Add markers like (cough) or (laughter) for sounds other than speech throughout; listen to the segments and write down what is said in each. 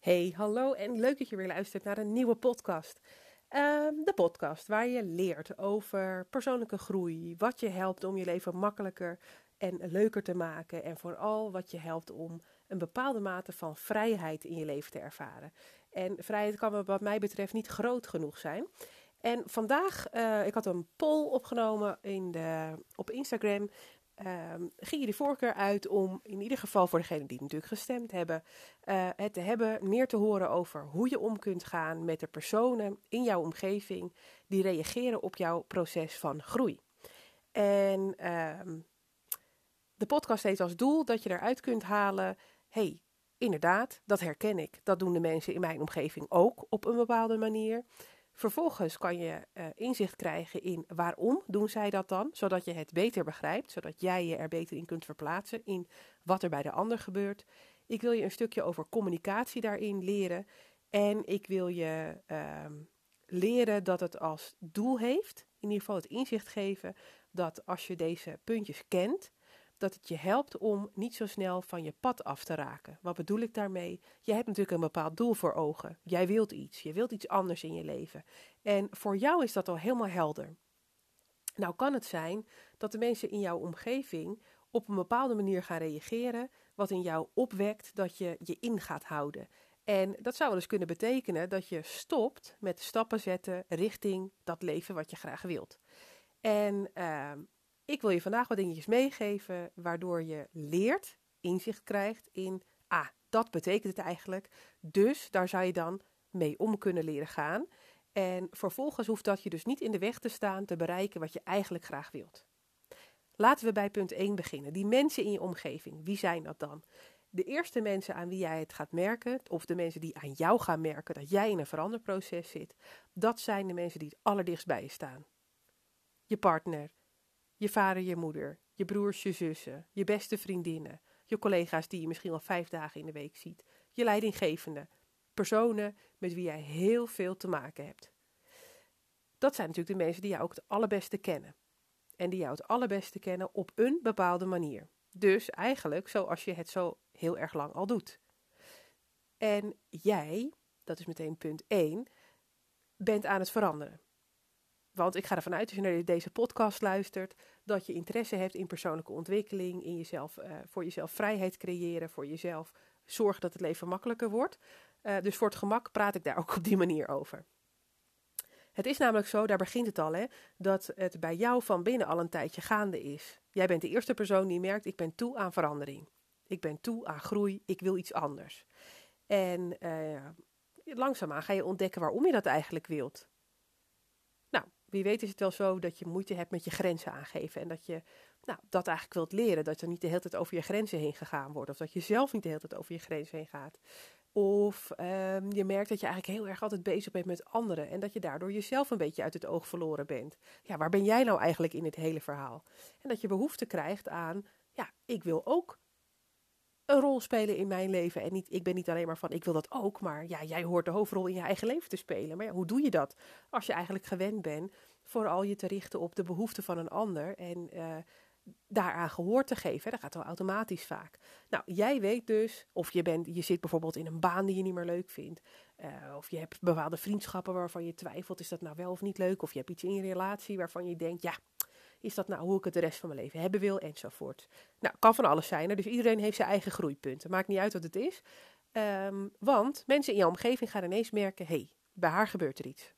Hey, hallo en leuk dat je weer luistert naar een nieuwe podcast. Ehm, de podcast waar je leert over persoonlijke groei, wat je helpt om je leven makkelijker en leuker te maken en vooral wat je helpt om een bepaalde mate van vrijheid in je leven te ervaren. En vrijheid kan wat mij betreft niet groot genoeg zijn. En vandaag, uh, ik had een poll opgenomen in de, op Instagram um, ging je de voorkeur uit om, in ieder geval voor degenen die natuurlijk gestemd hebben, uh, het te hebben, meer te horen over hoe je om kunt gaan met de personen in jouw omgeving die reageren op jouw proces van groei. En um, de podcast heeft als doel dat je eruit kunt halen, hey, inderdaad, dat herken ik. Dat doen de mensen in mijn omgeving ook op een bepaalde manier. Vervolgens kan je uh, inzicht krijgen in waarom doen zij dat dan, zodat je het beter begrijpt, zodat jij je er beter in kunt verplaatsen in wat er bij de ander gebeurt. Ik wil je een stukje over communicatie daarin leren en ik wil je uh, leren dat het als doel heeft, in ieder geval het inzicht geven, dat als je deze puntjes kent, dat het je helpt om niet zo snel van je pad af te raken. Wat bedoel ik daarmee? Je hebt natuurlijk een bepaald doel voor ogen. Jij wilt iets. Je wilt iets anders in je leven. En voor jou is dat al helemaal helder. Nou kan het zijn dat de mensen in jouw omgeving op een bepaalde manier gaan reageren, wat in jou opwekt dat je je in gaat houden. En dat zou eens kunnen betekenen dat je stopt met stappen zetten richting dat leven wat je graag wilt. En uh, ik wil je vandaag wat dingetjes meegeven waardoor je leert, inzicht krijgt in, ah, dat betekent het eigenlijk. Dus daar zou je dan mee om kunnen leren gaan. En vervolgens hoeft dat je dus niet in de weg te staan te bereiken wat je eigenlijk graag wilt. Laten we bij punt 1 beginnen. Die mensen in je omgeving, wie zijn dat dan? De eerste mensen aan wie jij het gaat merken, of de mensen die aan jou gaan merken dat jij in een veranderproces zit, dat zijn de mensen die het allerdichtst bij je staan. Je partner, je vader, je moeder, je broers, je zussen, je beste vriendinnen, je collega's die je misschien al vijf dagen in de week ziet, je leidinggevende, personen met wie jij heel veel te maken hebt. Dat zijn natuurlijk de mensen die jou ook het allerbeste kennen. En die jou het allerbeste kennen op een bepaalde manier. Dus eigenlijk zoals je het zo heel erg lang al doet. En jij, dat is meteen punt 1, bent aan het veranderen. Want ik ga ervan uit, als je naar deze podcast luistert, dat je interesse hebt in persoonlijke ontwikkeling, in jezelf, uh, voor jezelf vrijheid creëren, voor jezelf zorgen dat het leven makkelijker wordt. Uh, dus voor het gemak praat ik daar ook op die manier over. Het is namelijk zo, daar begint het al, hè, dat het bij jou van binnen al een tijdje gaande is. Jij bent de eerste persoon die merkt, ik ben toe aan verandering. Ik ben toe aan groei, ik wil iets anders. En uh, langzaamaan ga je ontdekken waarom je dat eigenlijk wilt wie weet is het wel zo dat je moeite hebt met je grenzen aangeven. En dat je nou, dat eigenlijk wilt leren. Dat er niet de hele tijd over je grenzen heen gegaan wordt. Of dat je zelf niet de hele tijd over je grenzen heen gaat. Of um, je merkt dat je eigenlijk heel erg altijd bezig bent met anderen. En dat je daardoor jezelf een beetje uit het oog verloren bent. Ja, waar ben jij nou eigenlijk in het hele verhaal? En dat je behoefte krijgt aan, ja, ik wil ook een rol spelen in mijn leven. En niet, ik ben niet alleen maar van, ik wil dat ook, maar ja, jij hoort de hoofdrol in je eigen leven te spelen. Maar hoe doe je dat? Als je eigenlijk gewend bent vooral je te richten op de behoeften van een ander en uh, daaraan gehoor te geven. Dat gaat wel automatisch vaak. Nou, jij weet dus, of je, bent, je zit bijvoorbeeld in een baan die je niet meer leuk vindt. Uh, of je hebt bepaalde vriendschappen waarvan je twijfelt, is dat nou wel of niet leuk? Of je hebt iets in je relatie waarvan je denkt, ja, is dat nou hoe ik het de rest van mijn leven hebben wil, enzovoort. Nou, kan van alles zijn. Dus iedereen heeft zijn eigen groeipunten. Maakt niet uit wat het is. Um, want mensen in jouw omgeving gaan ineens merken: hé, hey, bij haar gebeurt er iets.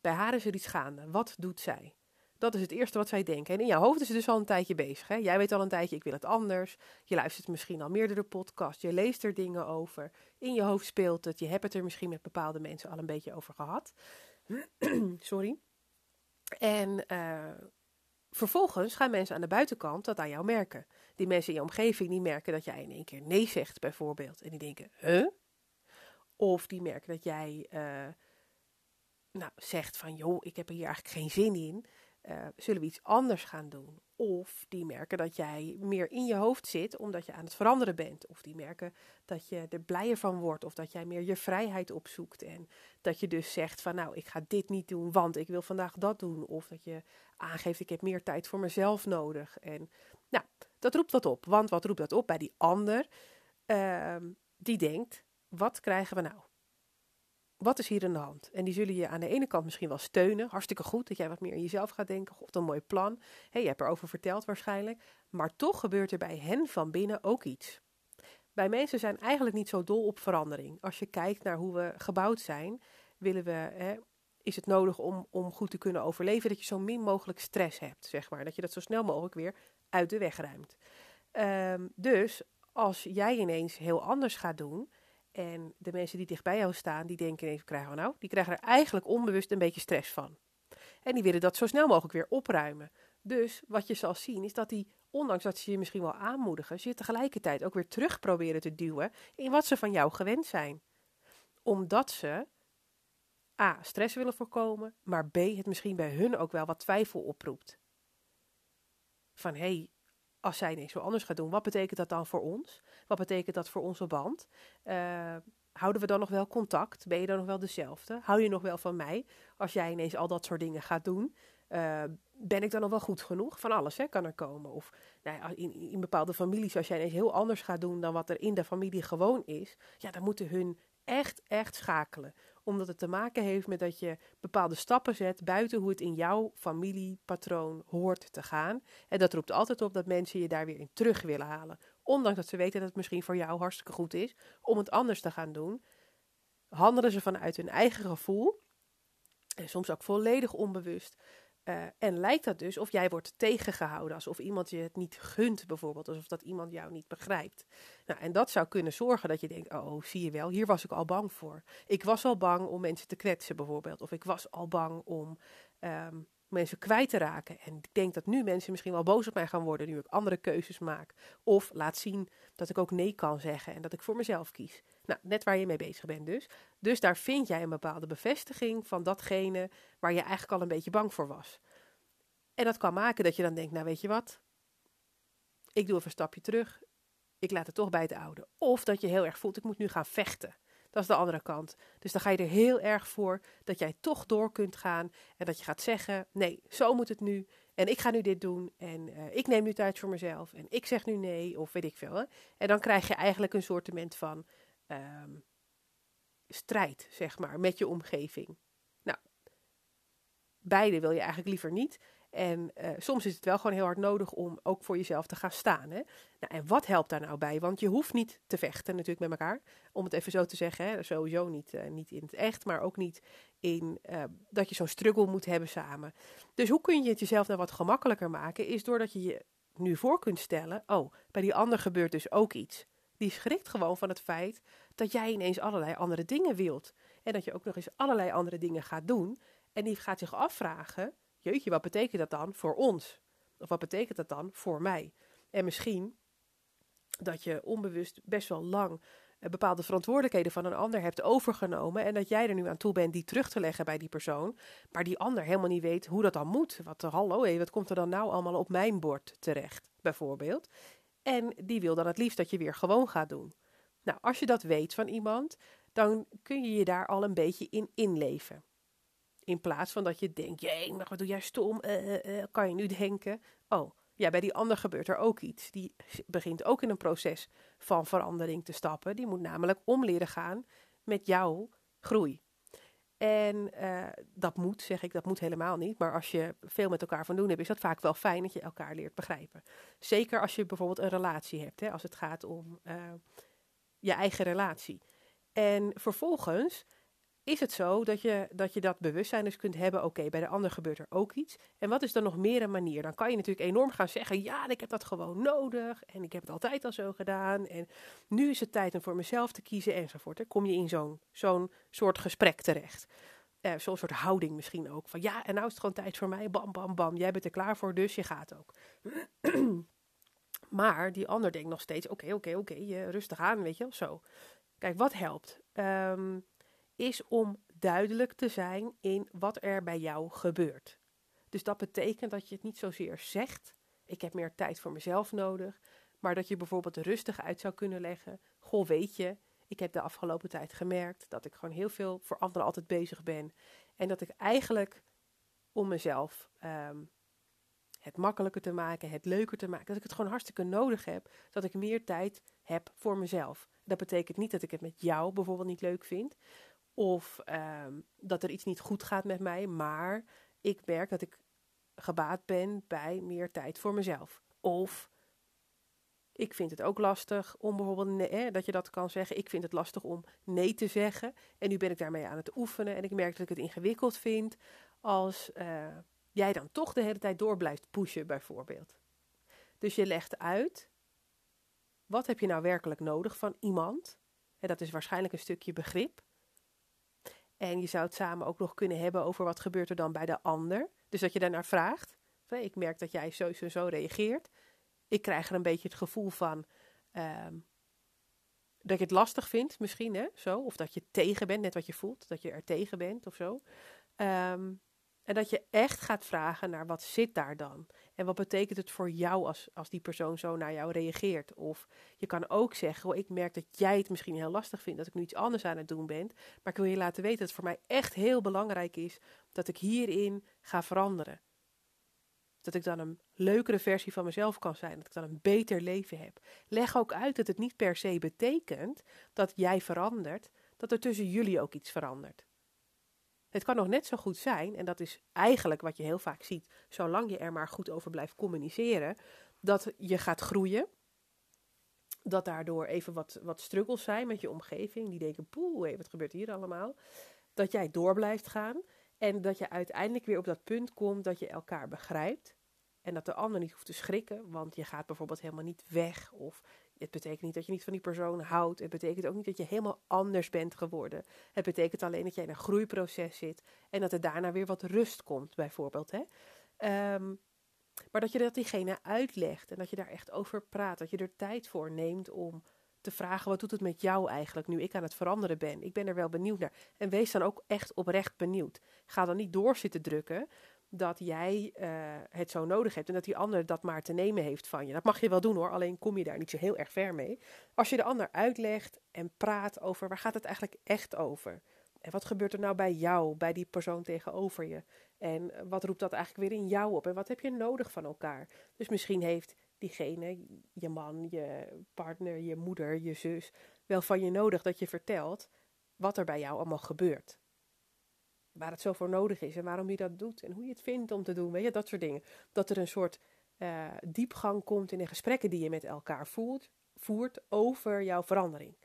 Bij haar is er iets gaande. Wat doet zij? Dat is het eerste wat zij denken. En in jouw hoofd is het dus al een tijdje bezig. Hè? Jij weet al een tijdje, ik wil het anders. Je luistert misschien al meerdere podcasts. Je leest er dingen over. In je hoofd speelt het. Je hebt het er misschien met bepaalde mensen al een beetje over gehad. (clears throat) Sorry. En uh, vervolgens gaan mensen aan de buitenkant dat aan jou merken. Die mensen in je omgeving die merken dat jij in één keer nee zegt, bijvoorbeeld. En die denken, huh? Of die merken dat jij uh, nou, zegt van, joh, ik heb hier eigenlijk geen zin in. Uh, zullen we iets anders gaan doen? Of die merken dat jij meer in je hoofd zit omdat je aan het veranderen bent. Of die merken dat je er blijer van wordt. Of dat jij meer je vrijheid opzoekt. En dat je dus zegt van nou, ik ga dit niet doen, want ik wil vandaag dat doen. Of dat je aangeeft, ik heb meer tijd voor mezelf nodig. En nou, dat roept wat op. Want wat roept dat op bij die ander? Uh, die denkt: wat krijgen we nou? Wat is hier aan de hand? En die zullen je aan de ene kant misschien wel steunen. Hartstikke goed dat jij wat meer in jezelf gaat denken. Of een mooi plan. Hey, je hebt erover verteld waarschijnlijk. Maar toch gebeurt er bij hen van binnen ook iets. Wij mensen zijn eigenlijk niet zo dol op verandering. Als je kijkt naar hoe we gebouwd zijn, willen we, hè, is het nodig om, om goed te kunnen overleven dat je zo min mogelijk stress hebt, zeg maar. Dat je dat zo snel mogelijk weer uit de weg ruimt. Ehm, dus als jij ineens heel anders gaat doen, en de mensen die dicht bij jou staan, die denken ineens, krijgen we nou? Die krijgen er eigenlijk onbewust een beetje stress van. En die willen dat zo snel mogelijk weer opruimen. Dus wat je zal zien is dat die, ondanks dat ze je misschien wel aanmoedigen, ze je tegelijkertijd ook weer terug proberen te duwen in wat ze van jou gewend zijn. Omdat ze A. stress willen voorkomen, maar B. het misschien bij hun ook wel wat twijfel oproept. Van hé, hey, als zij ineens zo anders gaat doen, wat betekent dat dan voor ons? Wat betekent dat voor onze band? Uh, houden we dan nog wel contact? Ben je dan nog wel dezelfde? Hou je nog wel van mij als jij ineens al dat soort dingen gaat doen? Uh, ben ik dan nog wel goed genoeg? Van alles hè, kan er komen. Of nou ja, in, in bepaalde families, als jij ineens heel anders gaat doen dan wat er in de familie gewoon is, ja, dan moeten hun echt, echt schakelen omdat het te maken heeft met dat je bepaalde stappen zet buiten hoe het in jouw familiepatroon hoort te gaan. En dat roept altijd op dat mensen je daar weer in terug willen halen. Ondanks dat ze weten dat het misschien voor jou hartstikke goed is om het anders te gaan doen, handelen ze vanuit hun eigen gevoel. En soms ook volledig onbewust. Uh, en lijkt dat dus of jij wordt tegengehouden, alsof iemand je het niet gunt bijvoorbeeld, alsof dat iemand jou niet begrijpt. Nou, en dat zou kunnen zorgen dat je denkt, oh, zie je wel, hier was ik al bang voor. Ik was al bang om mensen te kwetsen bijvoorbeeld, of ik was al bang om um, mensen kwijt te raken. En ik denk dat nu mensen misschien wel boos op mij gaan worden nu ik andere keuzes maak. Of laat zien dat ik ook nee kan zeggen en dat ik voor mezelf kies. Nou, net waar je mee bezig bent dus. Dus daar vind jij een bepaalde bevestiging van datgene waar je eigenlijk al een beetje bang voor was. En dat kan maken dat je dan denkt, nou weet je wat, ik doe even een stapje terug, ik laat het toch bij het oude. Of dat je heel erg voelt, ik moet nu gaan vechten. Dat is de andere kant. Dus dan ga je er heel erg voor dat jij toch door kunt gaan en dat je gaat zeggen: nee, zo moet het nu. En ik ga nu dit doen en uh, ik neem nu tijd voor mezelf en ik zeg nu nee of weet ik veel. Hè? En dan krijg je eigenlijk een soortement van um, strijd, zeg maar, met je omgeving. Nou, beide wil je eigenlijk liever niet. En uh, soms is het wel gewoon heel hard nodig om ook voor jezelf te gaan staan. Hè? Nou, en wat helpt daar nou bij? Want je hoeft niet te vechten natuurlijk met elkaar. Om het even zo te zeggen. Hè? Sowieso niet, uh, niet in het echt, maar ook niet in uh, dat je zo'n struggle moet hebben samen. Dus hoe kun je het jezelf nou wat gemakkelijker maken? Is doordat je je nu voor kunt stellen: oh, bij die ander gebeurt dus ook iets. Die schrikt gewoon van het feit dat jij ineens allerlei andere dingen wilt. En dat je ook nog eens allerlei andere dingen gaat doen. En die gaat zich afvragen jeetje, wat betekent dat dan voor ons? Of wat betekent dat dan voor mij? En misschien dat je onbewust best wel lang eh, bepaalde verantwoordelijkheden van een ander hebt overgenomen en dat jij er nu aan toe bent die terug te leggen bij die persoon, maar die ander helemaal niet weet hoe dat dan moet. Wat, uh, hallo, hé, wat komt er dan nou allemaal op mijn bord terecht, bijvoorbeeld? En die wil dan het liefst dat je weer gewoon gaat doen. Nou, als je dat weet van iemand, dan kun je je daar al een beetje in inleven. In plaats van dat je denkt, jee, maar wat doe jij stom? Uh, uh, kan je nu denken, oh, ja, bij die ander gebeurt er ook iets. Die begint ook in een proces van verandering te stappen. Die moet namelijk om leren gaan met jouw groei. En uh, dat moet, zeg ik, dat moet helemaal niet. Maar als je veel met elkaar van doen hebt, is dat vaak wel fijn dat je elkaar leert begrijpen. Zeker als je bijvoorbeeld een relatie hebt, hè, als het gaat om uh, je eigen relatie. En vervolgens is het zo dat je dat, je dat bewustzijn dus kunt hebben. Oké, bij de ander gebeurt er ook iets. En wat is dan nog meer een manier? Dan kan je natuurlijk enorm gaan zeggen: ja, ik heb dat gewoon nodig. En ik heb het altijd al zo gedaan. En nu is het tijd om voor mezelf te kiezen enzovoort. Dan kom je in zo'n soort gesprek terecht. Uh, zo'n soort houding misschien ook. Van ja, en nou is het gewoon tijd voor mij. Bam, bam, bam. Jij bent er klaar voor, dus je gaat ook. (clears throat) maar die ander denkt nog steeds: oké, oké, oké, rustig aan, weet je of zo. Kijk, wat helpt? Um, is om duidelijk te zijn in wat er bij jou gebeurt. Dus dat betekent dat je het niet zozeer zegt: ik heb meer tijd voor mezelf nodig, maar dat je bijvoorbeeld rustig uit zou kunnen leggen: goh, weet je, ik heb de afgelopen tijd gemerkt dat ik gewoon heel veel voor anderen altijd bezig ben en dat ik eigenlijk om mezelf um, het makkelijker te maken, het leuker te maken. Dat ik het gewoon hartstikke nodig heb. Dat ik meer tijd heb voor mezelf. Dat betekent niet dat ik het met jou bijvoorbeeld niet leuk vind. Of ehm, dat er iets niet goed gaat met mij. Maar ik merk dat ik gebaat ben bij meer tijd voor mezelf. Of ik vind het ook lastig om bijvoorbeeld, nee, dat je dat kan zeggen. Ik vind het lastig om nee te zeggen. En nu ben ik daarmee aan het oefenen. En ik merk dat ik het ingewikkeld vind als uh, jij dan toch de hele tijd door blijft pushen, bijvoorbeeld. Dus je legt uit, wat heb je nou werkelijk nodig van iemand? En dat is waarschijnlijk een stukje begrip. En je zou het samen ook nog kunnen hebben over wat gebeurt er dan bij de ander. Dus dat je daarnaar vraagt. Ik merk dat jij zo en zo reageert. Ik krijg er een beetje het gevoel van ehm, dat je het lastig vindt, misschien, hè? Zo. Of dat je tegen bent, net wat je voelt, dat je er tegen bent of zo. Um, en dat je echt gaat vragen naar wat zit daar dan? En wat betekent het voor jou als, als die persoon zo naar jou reageert? Of je kan ook zeggen, oh, ik merk dat jij het misschien heel lastig vindt dat ik nu iets anders aan het doen ben. Maar ik wil je laten weten dat het voor mij echt heel belangrijk is dat ik hierin ga veranderen. Dat ik dan een leukere versie van mezelf kan zijn. Dat ik dan een beter leven heb. Leg ook uit dat het niet per se betekent dat jij verandert. Dat er tussen jullie ook iets verandert. Het kan nog net zo goed zijn, en dat is eigenlijk wat je heel vaak ziet, zolang je er maar goed over blijft communiceren, dat je gaat groeien. Dat daardoor even wat, wat struggles zijn met je omgeving. Die denken, poeh, wat gebeurt hier allemaal? Dat jij door blijft gaan. En dat je uiteindelijk weer op dat punt komt dat je elkaar begrijpt. En dat de ander niet hoeft te schrikken, want je gaat bijvoorbeeld helemaal niet weg. Of het betekent niet dat je niet van die persoon houdt. Het betekent ook niet dat je helemaal anders bent geworden. Het betekent alleen dat jij in een groeiproces zit en dat er daarna weer wat rust komt, bijvoorbeeld. Hè? Ehm, maar dat je dat diegene uitlegt en dat je daar echt over praat. Dat je er tijd voor neemt om te vragen: wat doet het met jou eigenlijk nu ik aan het veranderen ben? Ik ben er wel benieuwd naar. En wees dan ook echt oprecht benieuwd. Ga dan niet door zitten drukken dat jij uh, het zo nodig hebt en dat die ander dat maar te nemen heeft van je. Dat mag je wel doen hoor, alleen kom je daar niet zo heel erg ver mee. Als je de ander uitlegt en praat over waar gaat het eigenlijk echt over? En wat gebeurt er nou bij jou, bij die persoon tegenover je? En wat roept dat eigenlijk weer in jou op? En wat heb je nodig van elkaar? Dus misschien heeft diegene, je man, je partner, je moeder, je zus, wel van je nodig dat je vertelt wat er bij jou allemaal gebeurt waar het zo voor nodig is en waarom je dat doet en hoe je het vindt om te doen, weet je, dat soort dingen. Dat er een soort uh, diepgang komt in de gesprekken die je met elkaar voert, voert over jouw verandering.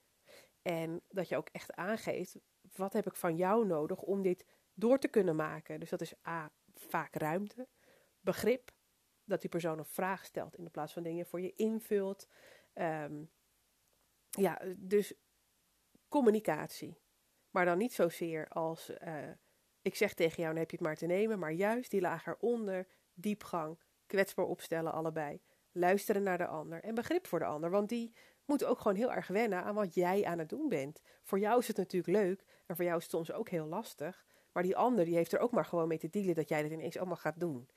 En dat je ook echt aangeeft, wat heb ik van jou nodig om dit door te kunnen maken? Dus dat is A, vaak ruimte, begrip, dat die persoon een vraag stelt in plaats van dingen voor je invult. Um, ja, dus communicatie. Maar dan niet zozeer als uh, ik zeg tegen jou, dan heb je het maar te nemen, maar juist die laag eronder, diepgang, kwetsbaar opstellen allebei. Luisteren naar de ander en begrip voor de ander, want die moet ook gewoon heel erg wennen aan wat jij aan het doen bent. Voor jou is het natuurlijk leuk en voor jou is het soms ook heel lastig, maar die ander die heeft er ook maar gewoon mee te dealen dat jij dit ineens allemaal gaat doen.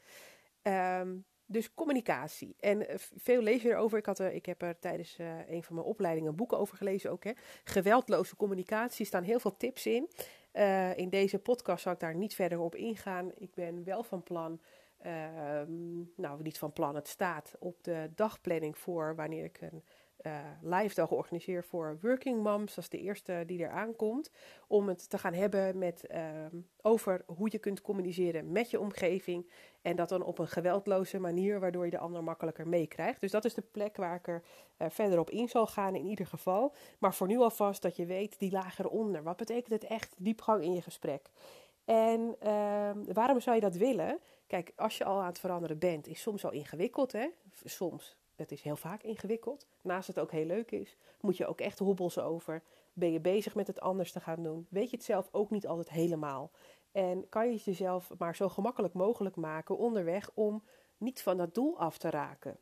Um, dus communicatie. En eh, veel lees je erover. Ik, had er, ik heb er tijdens uh, een van mijn opleidingen boeken over gelezen ook. Hè. Geweldloze communicatie staan heel veel tips in. Uh, in deze podcast zal ik daar niet verder op ingaan. Ik ben wel van plan, uh, nou niet van plan, het staat op de dagplanning voor wanneer ik een uh, live dag organiseer voor Working Moms. Dat is de eerste die er aankomt. Om het te gaan hebben met, uh, over hoe je kunt communiceren met je omgeving. En dat dan op een geweldloze manier, waardoor je de ander makkelijker meekrijgt. Dus dat is de plek waar ik er uh, verder op in zal gaan in ieder geval. Maar voor nu alvast dat je weet, die lager onder. Wat betekent het echt diepgang in je gesprek? En uh, waarom zou je dat willen? Kijk, als je al aan het veranderen bent, is soms al ingewikkeld, hè? Soms het is heel vaak ingewikkeld. Naast het ook heel leuk is, moet je ook echt hobbels over. Ben je bezig met het anders te gaan doen? Weet je het zelf ook niet altijd helemaal? En kan je het jezelf maar zo gemakkelijk mogelijk maken onderweg om niet van dat doel af te raken?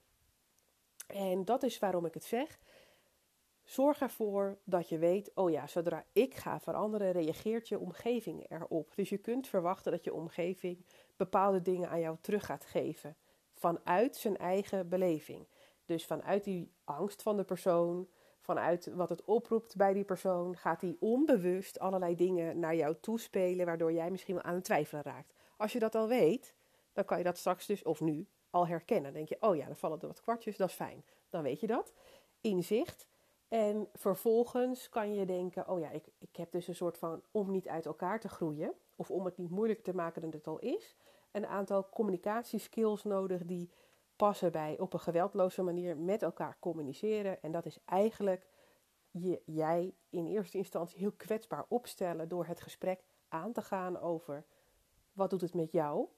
En dat is waarom ik het zeg. Zorg ervoor dat je weet, oh ja, zodra ik ga veranderen, reageert je omgeving erop. Dus je kunt verwachten dat je omgeving bepaalde dingen aan jou terug gaat geven vanuit zijn eigen beleving. Dus vanuit die angst van de persoon, vanuit wat het oproept bij die persoon, gaat hij onbewust allerlei dingen naar jou toespelen, waardoor jij misschien wel aan het twijfelen raakt. Als je dat al weet, dan kan je dat straks dus, of nu, al herkennen. Dan denk je, oh ja, dan vallen er wat kwartjes, dat is fijn. Dan weet je dat. Inzicht. En vervolgens kan je denken, oh ja, ik, ik heb dus een soort van, om niet uit elkaar te groeien, of om het niet moeilijker te maken dan het al is, een aantal communicatieskills nodig die passen bij op een geweldloze manier met elkaar communiceren. En dat is eigenlijk je, jij in eerste instantie heel kwetsbaar opstellen door het gesprek aan te gaan over wat doet het met jou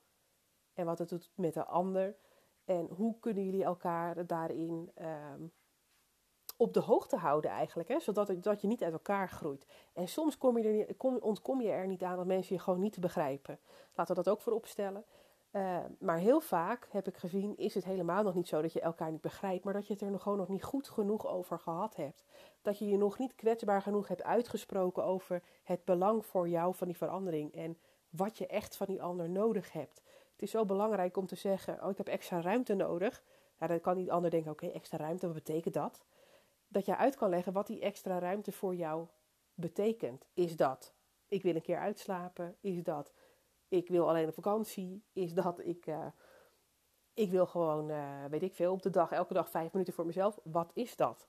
en wat het doet met de ander. En hoe kunnen jullie elkaar daarin ehm, op de hoogte houden eigenlijk, hè? zodat dat je niet uit elkaar groeit. En soms kom je er kom, ontkom je er niet aan dat mensen je gewoon niet begrijpen. Laten we dat ook voorop stellen. Uh, maar heel vaak heb ik gezien, is het helemaal nog niet zo dat je elkaar niet begrijpt, maar dat je het er nog gewoon nog niet goed genoeg over gehad hebt. Dat je je nog niet kwetsbaar genoeg hebt uitgesproken over het belang voor jou van die verandering en wat je echt van die ander nodig hebt. Het is zo belangrijk om te zeggen: Oh, ik heb extra ruimte nodig. Nou, dan kan die ander denken: Oké, extra ruimte, wat betekent dat? Dat je uit kan leggen wat die extra ruimte voor jou betekent. Is dat ik wil een keer uitslapen? Is dat ik wil alleen op vakantie? Is dat ik, uh, ik wil gewoon, uh, weet ik veel, op de dag, elke dag vijf minuten voor mezelf? Wat is dat?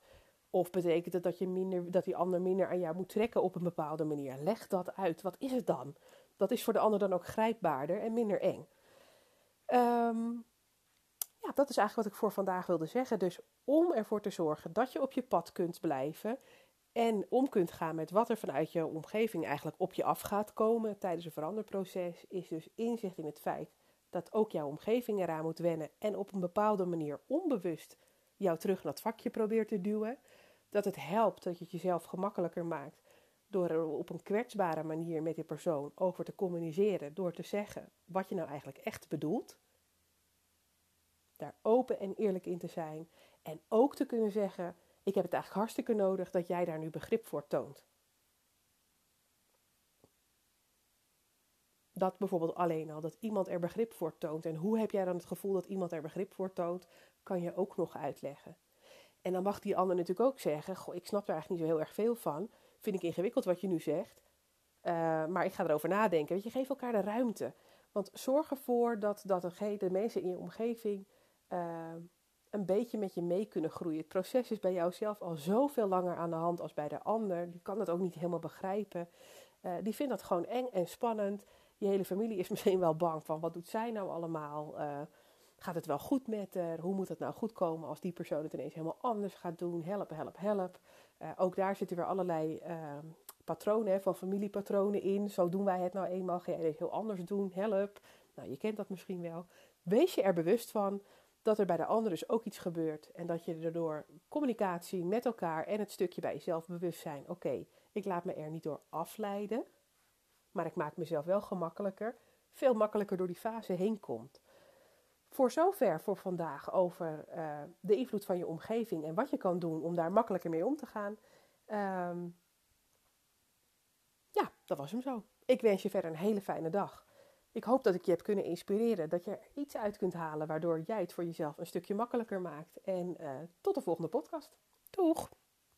Of betekent het dat, je minder, dat die ander minder aan jou moet trekken op een bepaalde manier? Leg dat uit. Wat is het dan? Dat is voor de ander dan ook grijpbaarder en minder eng. Um, ja, dat is eigenlijk wat ik voor vandaag wilde zeggen. Dus om ervoor te zorgen dat je op je pad kunt blijven en om kunt gaan met wat er vanuit je omgeving eigenlijk op je af gaat komen tijdens een veranderproces, is dus inzicht in het feit dat ook jouw omgeving eraan moet wennen en op een bepaalde manier onbewust jou terug naar het vakje probeert te duwen. Dat het helpt dat je het jezelf gemakkelijker maakt door er op een kwetsbare manier met die persoon over te communiceren, door te zeggen wat je nou eigenlijk echt bedoelt. Daar open en eerlijk in te zijn en ook te kunnen zeggen: Ik heb het eigenlijk hartstikke nodig dat jij daar nu begrip voor toont. Dat bijvoorbeeld alleen al, dat iemand er begrip voor toont. En hoe heb jij dan het gevoel dat iemand er begrip voor toont, kan je ook nog uitleggen. En dan mag die ander natuurlijk ook zeggen: Goh, ik snap er eigenlijk niet zo heel erg veel van vind ik ingewikkeld wat je nu zegt. Uh, maar ik ga erover nadenken. Weet je, geef elkaar de ruimte. Want zorg ervoor dat, dat de mensen in je omgeving uh, een beetje met je mee kunnen groeien. Het proces is bij jou zelf al zoveel langer aan de hand als bij de ander. Die kan het ook niet helemaal begrijpen. Uh, die vindt dat gewoon eng en spannend. Je hele familie is (laughs) misschien wel bang van wat doet zij nou allemaal? gaat het wel goed met haar? Hoe moet het nou goed komen als die persoon het ineens helemaal anders gaat doen? Help, help, help. Uh, ook daar zitten weer allerlei uh, patronen van familiepatronen in. Zo doen wij het nou eenmaal. Ga jij het heel anders doen? Help. Nou, je kent dat misschien wel. Wees je er bewust van dat er bij de ander dus ook iets gebeurt. En dat je er door communicatie met elkaar en het stukje bij jezelf bewust zijn. Oké, ik laat me er niet door afleiden. Maar ik maak mezelf wel gemakkelijker. Veel makkelijker door die fase heen komt. Voor zover voor vandaag over uh, de invloed van je omgeving en wat je kan doen om daar makkelijker mee om te gaan. Um, ja, dat was hem zo. Ik wens je verder een hele fijne dag. Ik hoop dat ik je heb kunnen inspireren, dat je er iets uit kunt halen waardoor jij het voor jezelf een stukje makkelijker maakt. En uh, tot de volgende podcast. Doeg!